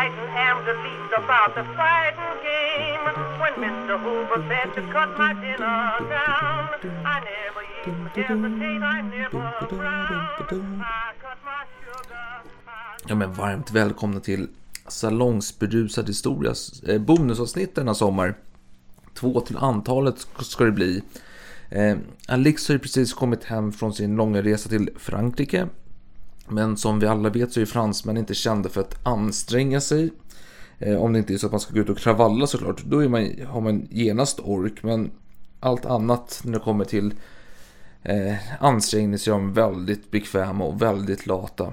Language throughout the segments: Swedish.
But fighting am the least about the fighting game. When Mr. Hoover said to cut my dinner down, I never even hesitate, I never frown. I cut my sugar. Ja men varmt välkomna till Salongsberusad historia, eh, bonusavsnitt denna sommar. Två till antalet ska det bli. Eh, Alex har ju precis kommit hem från sin långa resa till Frankrike. Men som vi alla vet så är fransmän inte kända för att anstränga sig. Eh, om det inte är så att man ska gå ut och kravalla såklart. Då är man, har man genast ork. Men allt annat när det kommer till eh, ansträngning så är de väldigt bekväma och väldigt lata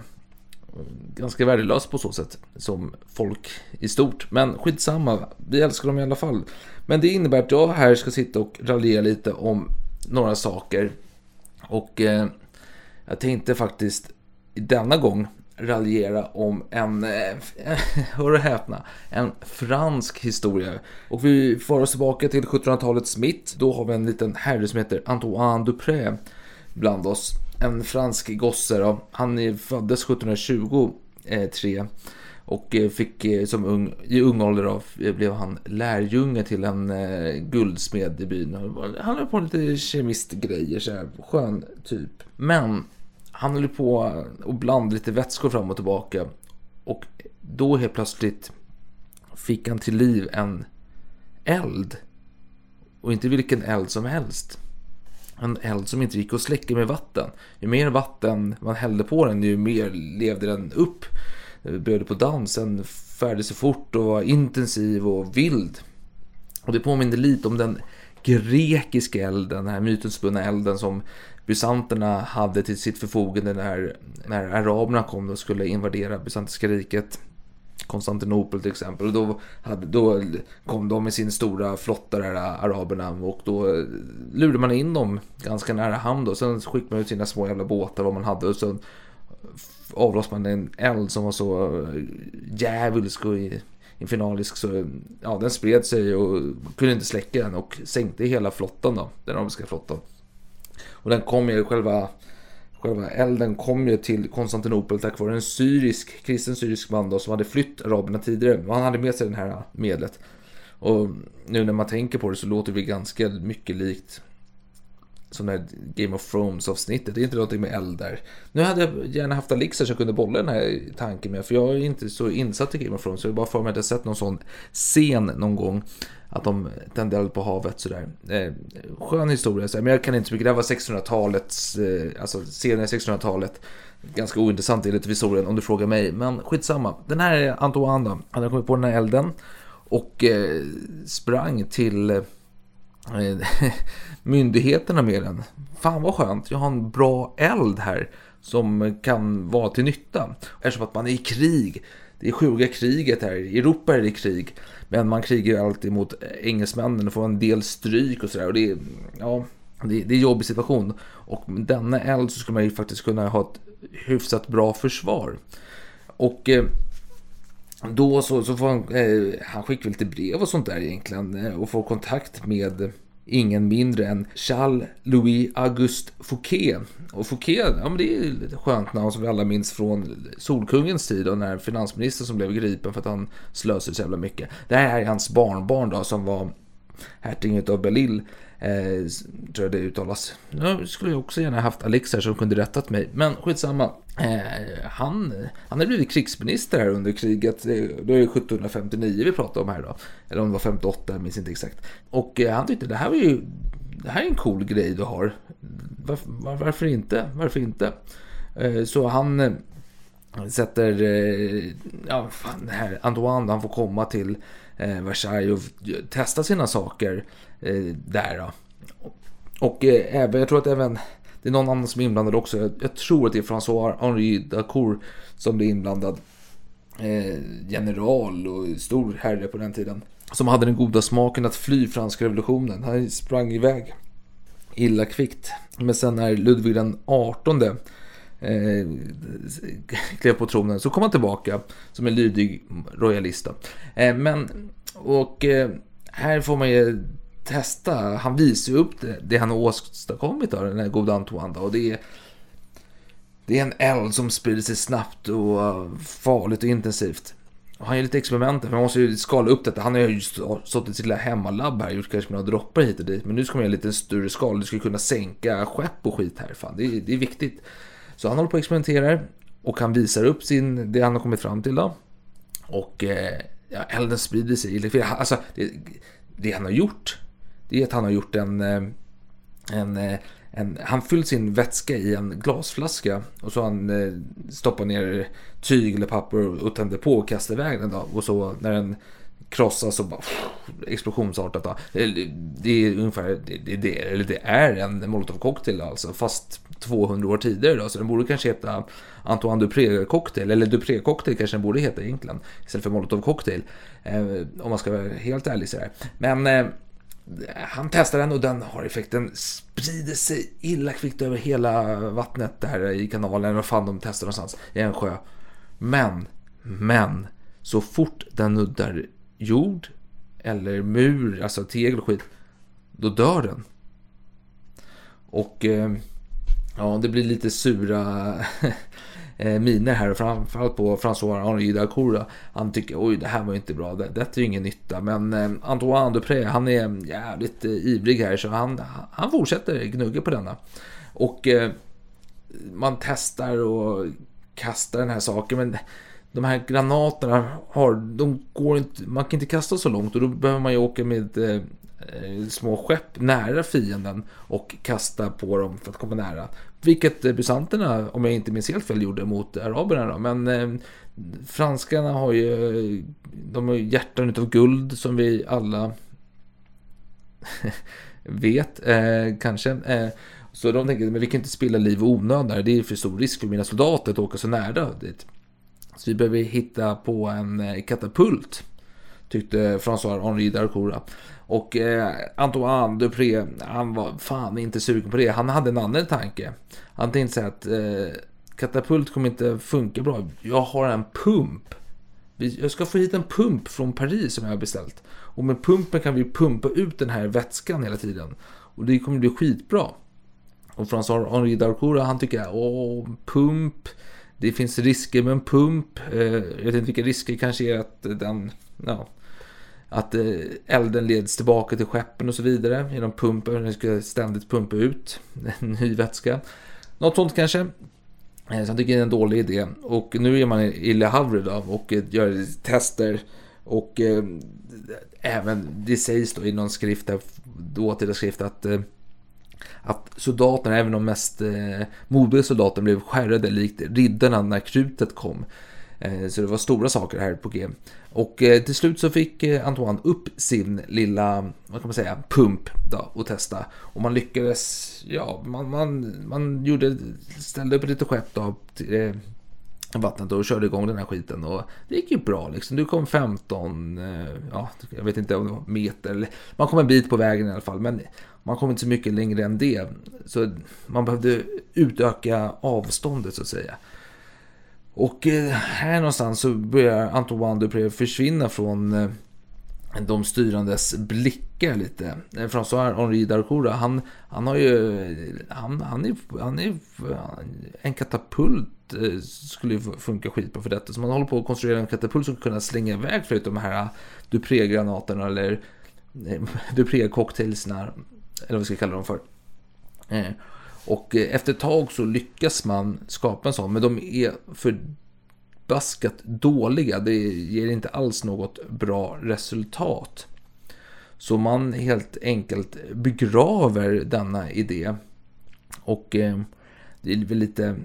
ganska värdelös på så sätt som folk i stort. Men skitsamma, vi älskar dem i alla fall. Men det innebär att jag här ska sitta och raljera lite om några saker. Och eh, jag tänkte faktiskt denna gång raljera om en, eh, hör och häpna, en fransk historia. Och vi får oss tillbaka till 1700-talets mitt. Då har vi en liten herre som heter Antoine Dupré bland oss en fransk gosse. Då. Han föddes 1723 eh, och eh, fick eh, som ung, i ung ålder då, blev han lärjunge till en eh, guldsmed i byn. Han höll på med lite kemistgrejer, så här, skön typ. Men han höll på att blanda lite vätskor fram och tillbaka. Och då helt plötsligt fick han till liv en eld. Och inte vilken eld som helst en eld som inte gick att släcka med vatten. Ju mer vatten man hällde på den, ju mer levde den upp. Började på dans, den färdade sig fort och var intensiv och vild. Och det påminner lite om den grekiska elden, den här mytomspunna elden som bysanterna hade till sitt förfogande när, när araberna kom och skulle invadera bysantiska riket. Konstantinopel till exempel. Och då, hade, då kom de med sin stora flotta där, araberna. Och då lurade man in dem ganska nära hamn. Sen skickade man ut sina små jävla båtar vad man hade. Och sen avlossade man en eld som var så djävulsk och infernalisk. Så ja, den spred sig och kunde inte släcka den. Och sänkte hela flottan då. Den arabiska flottan. Och den kom ju själva Själva elden kom ju till Konstantinopel tack vare en syrisk, kristen syrisk man då, som hade flytt araberna tidigare. Och han hade med sig det här medlet. Och nu när man tänker på det så låter det ganska mycket likt som det här Game of Thrones avsnittet. Det är inte någonting med eld där. Nu hade jag gärna haft Alexa så jag kunde bolla den här tanken med. För jag är inte så insatt i Game of Thrones. Så jag bara för mig att jag sett någon sån scen någon gång. Att de tände eld på havet sådär. Eh, skön historia, men jag kan inte så mycket. Det här var 1600-talets, eh, alltså senare 1600-talet. Ganska ointressant enligt historien om du frågar mig. Men skitsamma. Den här är Antoine då. Han hade kommit på den här elden. Och eh, sprang till eh, Eh, myndigheterna med den. Fan vad skönt, jag har en bra eld här som kan vara till nytta. Eftersom att man är i krig. Det är sjuka kriget här. I Europa är det krig. Men man krigar ju alltid mot engelsmännen och får en del stryk och sådär. Och det är, ja, det, det är en jobbig situation. Och med denna eld så skulle man ju faktiskt kunna ha ett hyfsat bra försvar. Och eh, då så, så får han, eh, han skickar lite brev och sånt där egentligen. Eh, och får kontakt med ingen mindre än Charles Louis Auguste Fouquet. Och Fouquet, ja men det är ett skönt namn som vi alla minns från Solkungens tid och när finansministern som blev gripen för att han slösade så jävla mycket. Det här är hans barnbarn då som var hertigen av Belle Eh, tror jag det uttalas. Nu skulle jag också gärna haft Alex här som kunde rättat mig. Men skitsamma. Eh, han, han har blivit krigsminister här under kriget. Det är 1759 vi pratar om här då. Eller om det var 58, jag minns inte exakt. Och eh, han tyckte det här var ju det här är en cool grej du har. Varför, var, varför inte? Varför inte? Eh, så han eh, sätter, eh, ja fan det här, Antoine han får komma till eh, Versailles och testa sina saker eh, där då. Och eh, även, jag tror att även det är någon annan som är inblandad också. Jag, jag tror att det är François Henri Dacour som blir inblandad. Eh, general och stor herre på den tiden. Som hade den goda smaken att fly franska revolutionen. Han sprang iväg illa kvickt. Men sen när Ludvig den 18 eh, klev på tronen så kom han tillbaka som en lydig royalist. Eh, men och eh, här får man ju testa. Han visar ju upp det, det han har åstadkommit av den här goda Antoine. Då, och det är, det är en eld som sprider sig snabbt och farligt och intensivt. Och han gör lite experiment för man måste ju skala upp detta. Han har ju stått i sitt lilla hemmalabb här, gjort kanske några droppar hit och dit. Men nu ska man göra lite större skala. Du ska kunna sänka skepp och skit här. Fan, det, är, det är viktigt. Så han håller på och experimenterar. Och han visar upp sin, det han har kommit fram till då. Och eh, ja, elden sprider sig. Alltså, det, det han har gjort, det är att han har gjort en, eh, en, eh, en han fyllt sin vätska i en glasflaska och så han eh, stoppar ner tyg eller papper och tänder på och kastar iväg den. Då. Och så när den krossas och bara explosionsartat. Då. Det är ungefär, det, det, eller det är en molotovcocktail alltså, fast 200 år tidigare då, så den borde kanske heta Antoine Dupré cocktail, eller Dupré cocktail kanske den borde heta egentligen, istället för molotov cocktail. Eh, om man ska vara helt ärlig sådär. Men eh, han testar den och den har effekten sprider sig illa kvickt över hela vattnet där i kanalen, vad fan de testar någonstans, i en sjö. Men, men, så fort den nuddar jord eller mur, alltså tegel och skit, då dör den. Och eh, ja, det blir lite sura eh, miner här, framförallt på François Henri Dacour. Han tycker oj, det här var inte bra, det, det är ingen nytta. Men eh, Antoine Dupré, han är jävligt eh, ivrig här, så han, han fortsätter gnugga på denna. Och eh, man testar och kastar den här saken, men de här granaterna har, de går inte, man kan inte kasta så långt och då behöver man ju åka med eh, eh små skepp nära fienden och kasta på dem för att komma nära. Vilket eh, bysanterna, om jag inte minns helt fel, gjorde mot araberna. Då. Men eh, franskarna har ju, de har hjärtan utav guld som vi alla vet eh, kanske. Eh, så de tänker, men vi kan inte spilla liv onödan. Det är för stor risk för mina soldater att åka så nära dit. Så vi behöver hitta på en eh, katapult, tyckte François Henri Darcoura. Och eh, Antoine Dupré, han var fan inte sugen på det. Han hade en annan tanke. Han tänkte sig att eh, katapult kommer inte funka bra. Jag har en pump. Jag ska få hit en pump från Paris som jag har beställt. Och med pumpen kan vi pumpa ut den här vätskan hela tiden. Och det kommer bli skitbra. Och François Henri Darcoura han tycker, åh, pump. Det finns risker med en pump. Eh, jag vet inte vilka risker kanske är att den, ja, att eh, elden leds tillbaka till skeppen och så vidare genom pumpen. Den ska ständigt pumpa ut ny vätska. Något sånt kanske. Eh, så jag tycker det är en dålig idé. Och nu är man i Le Havre då och eh, gör tester. Och eh, även, det sägs då i någon skrift, dåtida skrift att att soldaterna, även de mest eh, modiga soldaterna, blev skärrade likt riddarna när krutet kom. Eh, så det var stora saker här på G. Och eh, till slut så fick eh, Antoine upp sin lilla, vad kan man säga, pump då och testa. Och man lyckades, ja, man, man, man gjorde, ställde upp lite skepp då till vattnet och körde igång den här skiten. Och det gick ju bra liksom. Du kom 15, ja, jag vet inte om det var meter, eller man kom en bit på vägen i alla fall. Men man kom inte så mycket längre än det. Så man behövde utöka avståndet så att säga. Och eh, här någonstans så börjar Antoine Dupré försvinna från eh, de styrandes blickar lite. Eh, François Henri Darcoura, han, han har ju, han, han, är, han är, en katapult skulle ju funka skitbra för detta. Så man håller på att konstruera en katapult som kan kunna slänga iväg förut de här Dupré-granaterna eller Dupré-cocktailsna, eller vad vi ska kalla dem för. Och eh, efter ett tag så lyckas man skapa en sån, men de är förbaskat dåliga. Det ger inte alls något bra resultat. Så man helt enkelt begraver denna idé. Och eh, det är väl lite...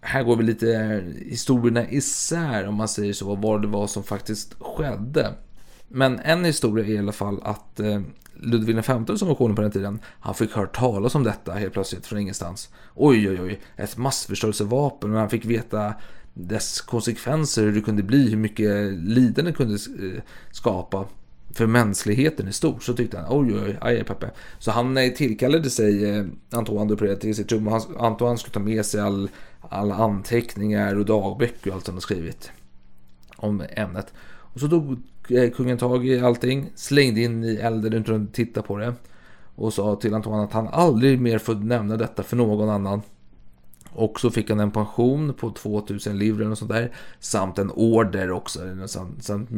Här går väl lite historierna isär om man säger så, vad det var som faktiskt skedde. Men en historia är i alla fall att eh, Ludvig XV som var konung på den tiden, han fick höra talas om detta helt plötsligt från ingenstans. Oj, oj, oj, ett massförstörelsevapen och han fick veta dess konsekvenser, hur det kunde bli, hur mycket lidande det kunde eh, skapa för mänskligheten i stort. Så tyckte han, oj, oj, aj, Peppe. Så han eh, tillkallade sig Antoine Antoine Dupré till sitt rum och Antoine skulle ta med sig all, alla anteckningar och dagböcker och allt han skrivit om ämnet. Och så Eh, kungen tag i allting, slängde in i elden utan att titta på det. Och sa till Antoine att han aldrig mer får nämna detta för någon annan. Och så fick han en pension på 2000 livre och sånt där. Samt en order också. Samt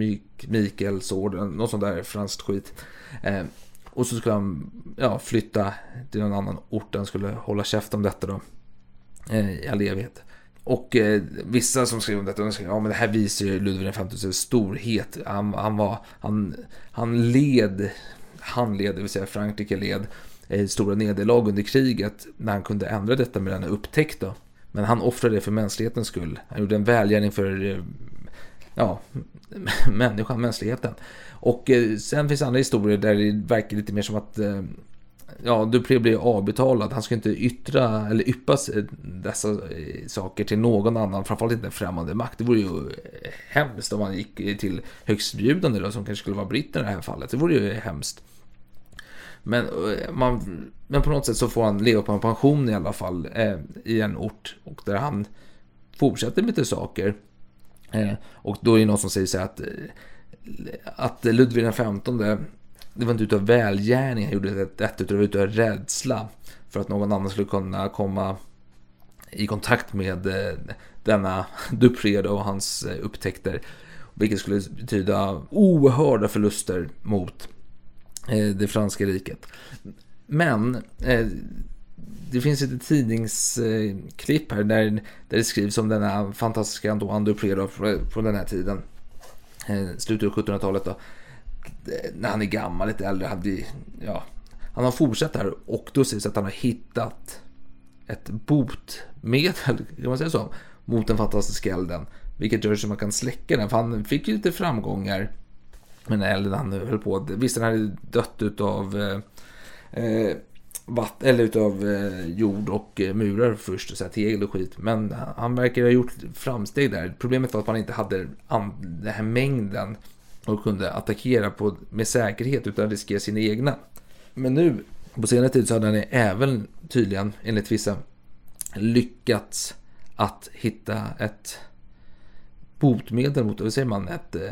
Mikaels order, något sånt där franskt skit. Eh, och så skulle han ja, flytta till någon annan ort. Han skulle hålla käft om detta då. Eh, I all evighet. Och eh, vissa som skrev om detta, de skrev, ja men det här visar ju Ludvig XVs storhet. Han, han, var, han, han led, han led, det vill säga Frankrike led eh, stora nederlag under kriget när han kunde ändra detta med denna upptäckt då. Men han offrade det för mänsklighetens skull. Han gjorde en välgärning för eh, ja, människan, mänskligheten. Och eh, sen finns andra historier där det verkar lite mer som att eh, ja, Dupré blir avbetalad. Han ska inte yttra eller yppa dessa eh, saker till någon annan, framförallt inte en främmande makt. Det vore ju eh, hemskt om han gick till högstbjudande då, som kanske skulle vara britten i det här fallet. Det vore ju hemskt. Men, eh, man, men på något sätt så får han leva på en pension i alla fall eh, i en ort och där han fortsätter med lite saker. Eh, och då är det någon som säger så här att, att Ludvig XV det var inte utav välgärning han gjorde detta, utan det var utav rädsla för att någon annan skulle kunna komma i kontakt med eh, denna Dupré och hans eh, upptäckter. Vilket skulle betyda oerhörda förluster mot eh, det franska riket. Men det finns ett tidningsklipp här där, där det skrivs om denna fantastiska Antoine Dupré från den här tiden. Slutet av 1700-talet då när han är gammal, lite äldre, hade, ja, han har fortsatt här och då sägs det att han har hittat ett botemedel, kan man säga så, mot den fantastiska elden. Vilket gör så att man kan släcka den, för han fick ju lite framgångar med den elden han höll på. Visst, han hade dött utav eh, eh, vatt, eller utav eh, jord och eh, murar först, så här, tegel och skit. Men han verkar ha gjort framsteg där. Problemet var att man inte hade den här mängden och kunde attackera på, med säkerhet utan riskera sina egna. Men nu på senare tid så hade han även tydligen enligt vissa lyckats att hitta ett botemedel mot, vad säger man, ett, eh,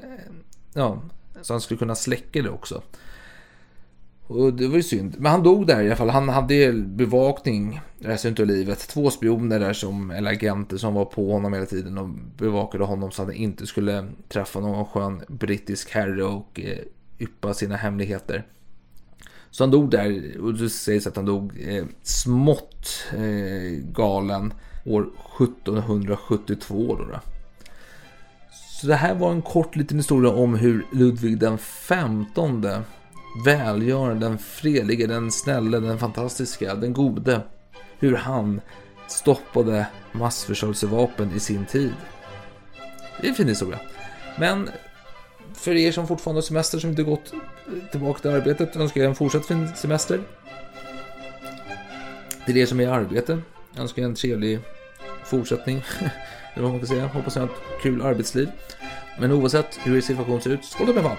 ja, så han skulle kunna släcka det också. Och det var ju synd. Men han dog där i alla fall. Han hade bevakning resten av livet. Två spioner där som, eller agenter som var på honom hela tiden och bevakade honom så att han inte skulle träffa någon skön brittisk herre och eh, yppa sina hemligheter. Så han dog där och det sägs att han dog eh, smått eh, galen år 1772. Då, då. Så det här var en kort liten historia om hur Ludvig den 15 välgörande, den fredlige, den snälle, den fantastiska, den gode. Hur han stoppade massförstörelsevapen i sin tid. Det är en fin historia. Men för er som fortfarande har semester som inte gått tillbaka till arbetet önskar jag en fortsatt fin semester. Till er som är i arbete önskar jag en trevlig fortsättning. Eller vad man kan säga. Hoppas ni har ett kul arbetsliv. Men oavsett hur er situation ser ut, skål med fan!